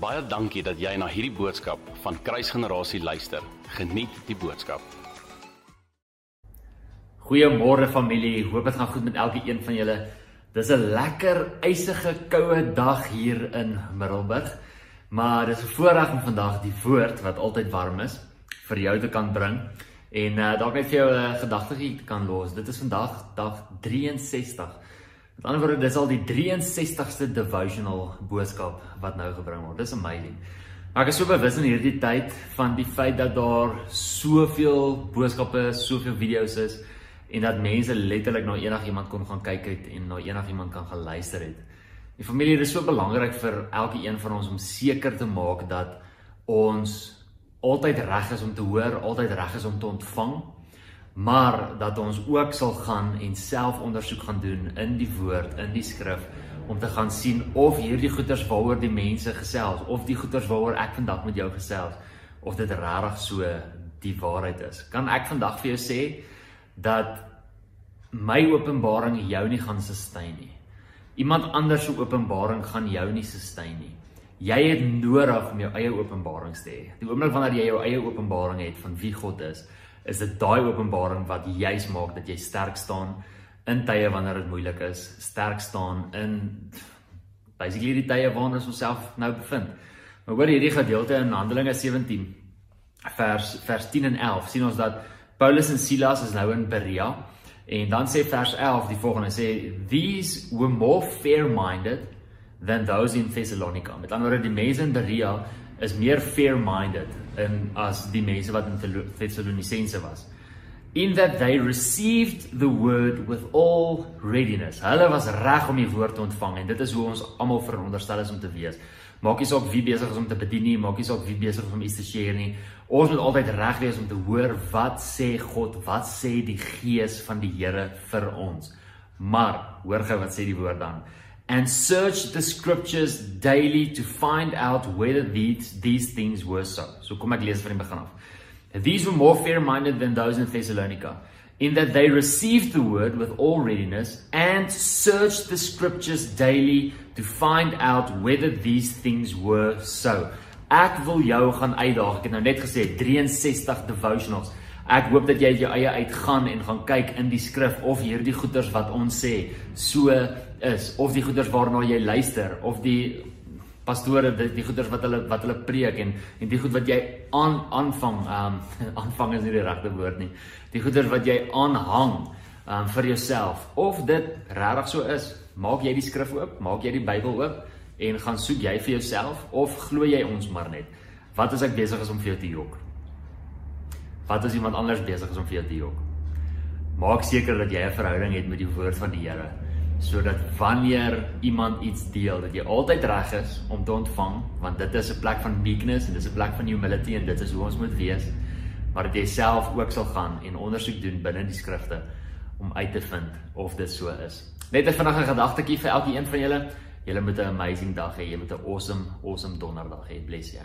Baie dankie dat jy na hierdie boodskap van Kruisgenerasie luister. Geniet die boodskap. Goeiemôre familie. Hoop dit gaan goed met elkeen van julle. Dis 'n lekker eisige koue dag hier in Middelburg. Maar dis 'n voorreg om vandag die woord wat altyd warm is vir jou te kan bring. En uh, dalk net vir jou 'n uh, gedagtetjie kan los. Dit is vandag dag 63. Met ander woorde, dis al die 63ste devotional boodskap wat nou gebring word. Dis amazing. Maar ek is so bewus in hierdie tyd van die feit dat daar soveel boodskappe, soveel video's is en dat mense letterlik na enigiemand kon gaan kyk het en na enigiemand kan gaan luister het. Die familie is so belangrik vir elke een van ons om seker te maak dat ons altyd reg is om te hoor, altyd reg is om te ontvang, maar dat ons ook sal gaan en self ondersoek gaan doen in die woord, in die skrif om te gaan sien of hierdie goeters waaroor die mense gesels of die goeters waaroor ek vandag met jou gesels of dit regtig so die waarheid is. Kan ek vandag vir jou sê dat my openbaring jou nie gaan sustain nie. Iemand anders se openbaring gaan jou nie sustain nie. Jy het nodig om jou eie openbarings te hê. Die oomblik wanneer jy jou eie openbaring het van wie God is, is dit daai openbaring wat juis maak dat jy sterk staan in tye wanneer dit moeilik is, sterk staan in basically die tye waarin ons onsself nou bevind. Maar hoor hierdie gedeelte in Handelinge 17 vers vers 10 en 11 sien ons dat Paulus en Silas is nou in Berea en dan sê vers 11 die volgende sê these were more fair-minded than those in Thessalonica. Met ander woorde die mense in Berea is meer fair-minded in as die mense wat in Thessalonisense was. In that they received the word with all readiness. Hulle was reg om die woord te ontvang en dit is hoe ons almal veronderstel is om te wees. Maak nie saak wie besig is om te bedien nie, maak nie saak wie besig is om iets te share nie. Ons moet altyd reg wees om te hoor wat sê God, wat sê die Gees van die Here vir ons. Maar hoor gou wat sê die woord dan. And search the scriptures daily to find out whether these these things were so. So kom ek lees van die begin af. These were more fair-minded than those in Thessalonica in that they received the word with all readiness and searched the scriptures daily to find out whether these things were so. Ek wil jou gaan uitdaag. Ek het nou net gesê 63 devotionals. Ek hoop dat jy jou eie uitgaan en gaan kyk in die skrif of hierdie goeders wat ons sê so is of die goeders waarna jy luister of die pastore die, die goeders wat hulle wat hulle preek en en die goed wat jy aan aanvang ehm um, aanvang is nie die regte woord nie. Die goeders wat jy aanhang ehm um, vir jouself of dit regtig so is. Maak jy die skrif oop, maak jy die Bybel oop en gaan soek jy vir jouself of glo jy ons maar net? Wat as ek besig is om vir jou te jok? Wat as iemand anders besig is om vir jou te jok? Maak seker dat jy 'n verhouding het met die woord van die Here sodat wanneer iemand iets deel dat jy altyd reg is om te ontvang want dit is 'n plek van meekness en dis 'n plek van humility en dit is hoe ons moet wees maar dat jy self ook sal gaan en ondersoek doen binne die skrifte om uit te vind of dit so is. Net 'n vinnige gedagtetjie vir elkeen van julle. Julle moet 'n amazing dag hê. Jy moet 'n awesome awesome donderdag hê. Bless you.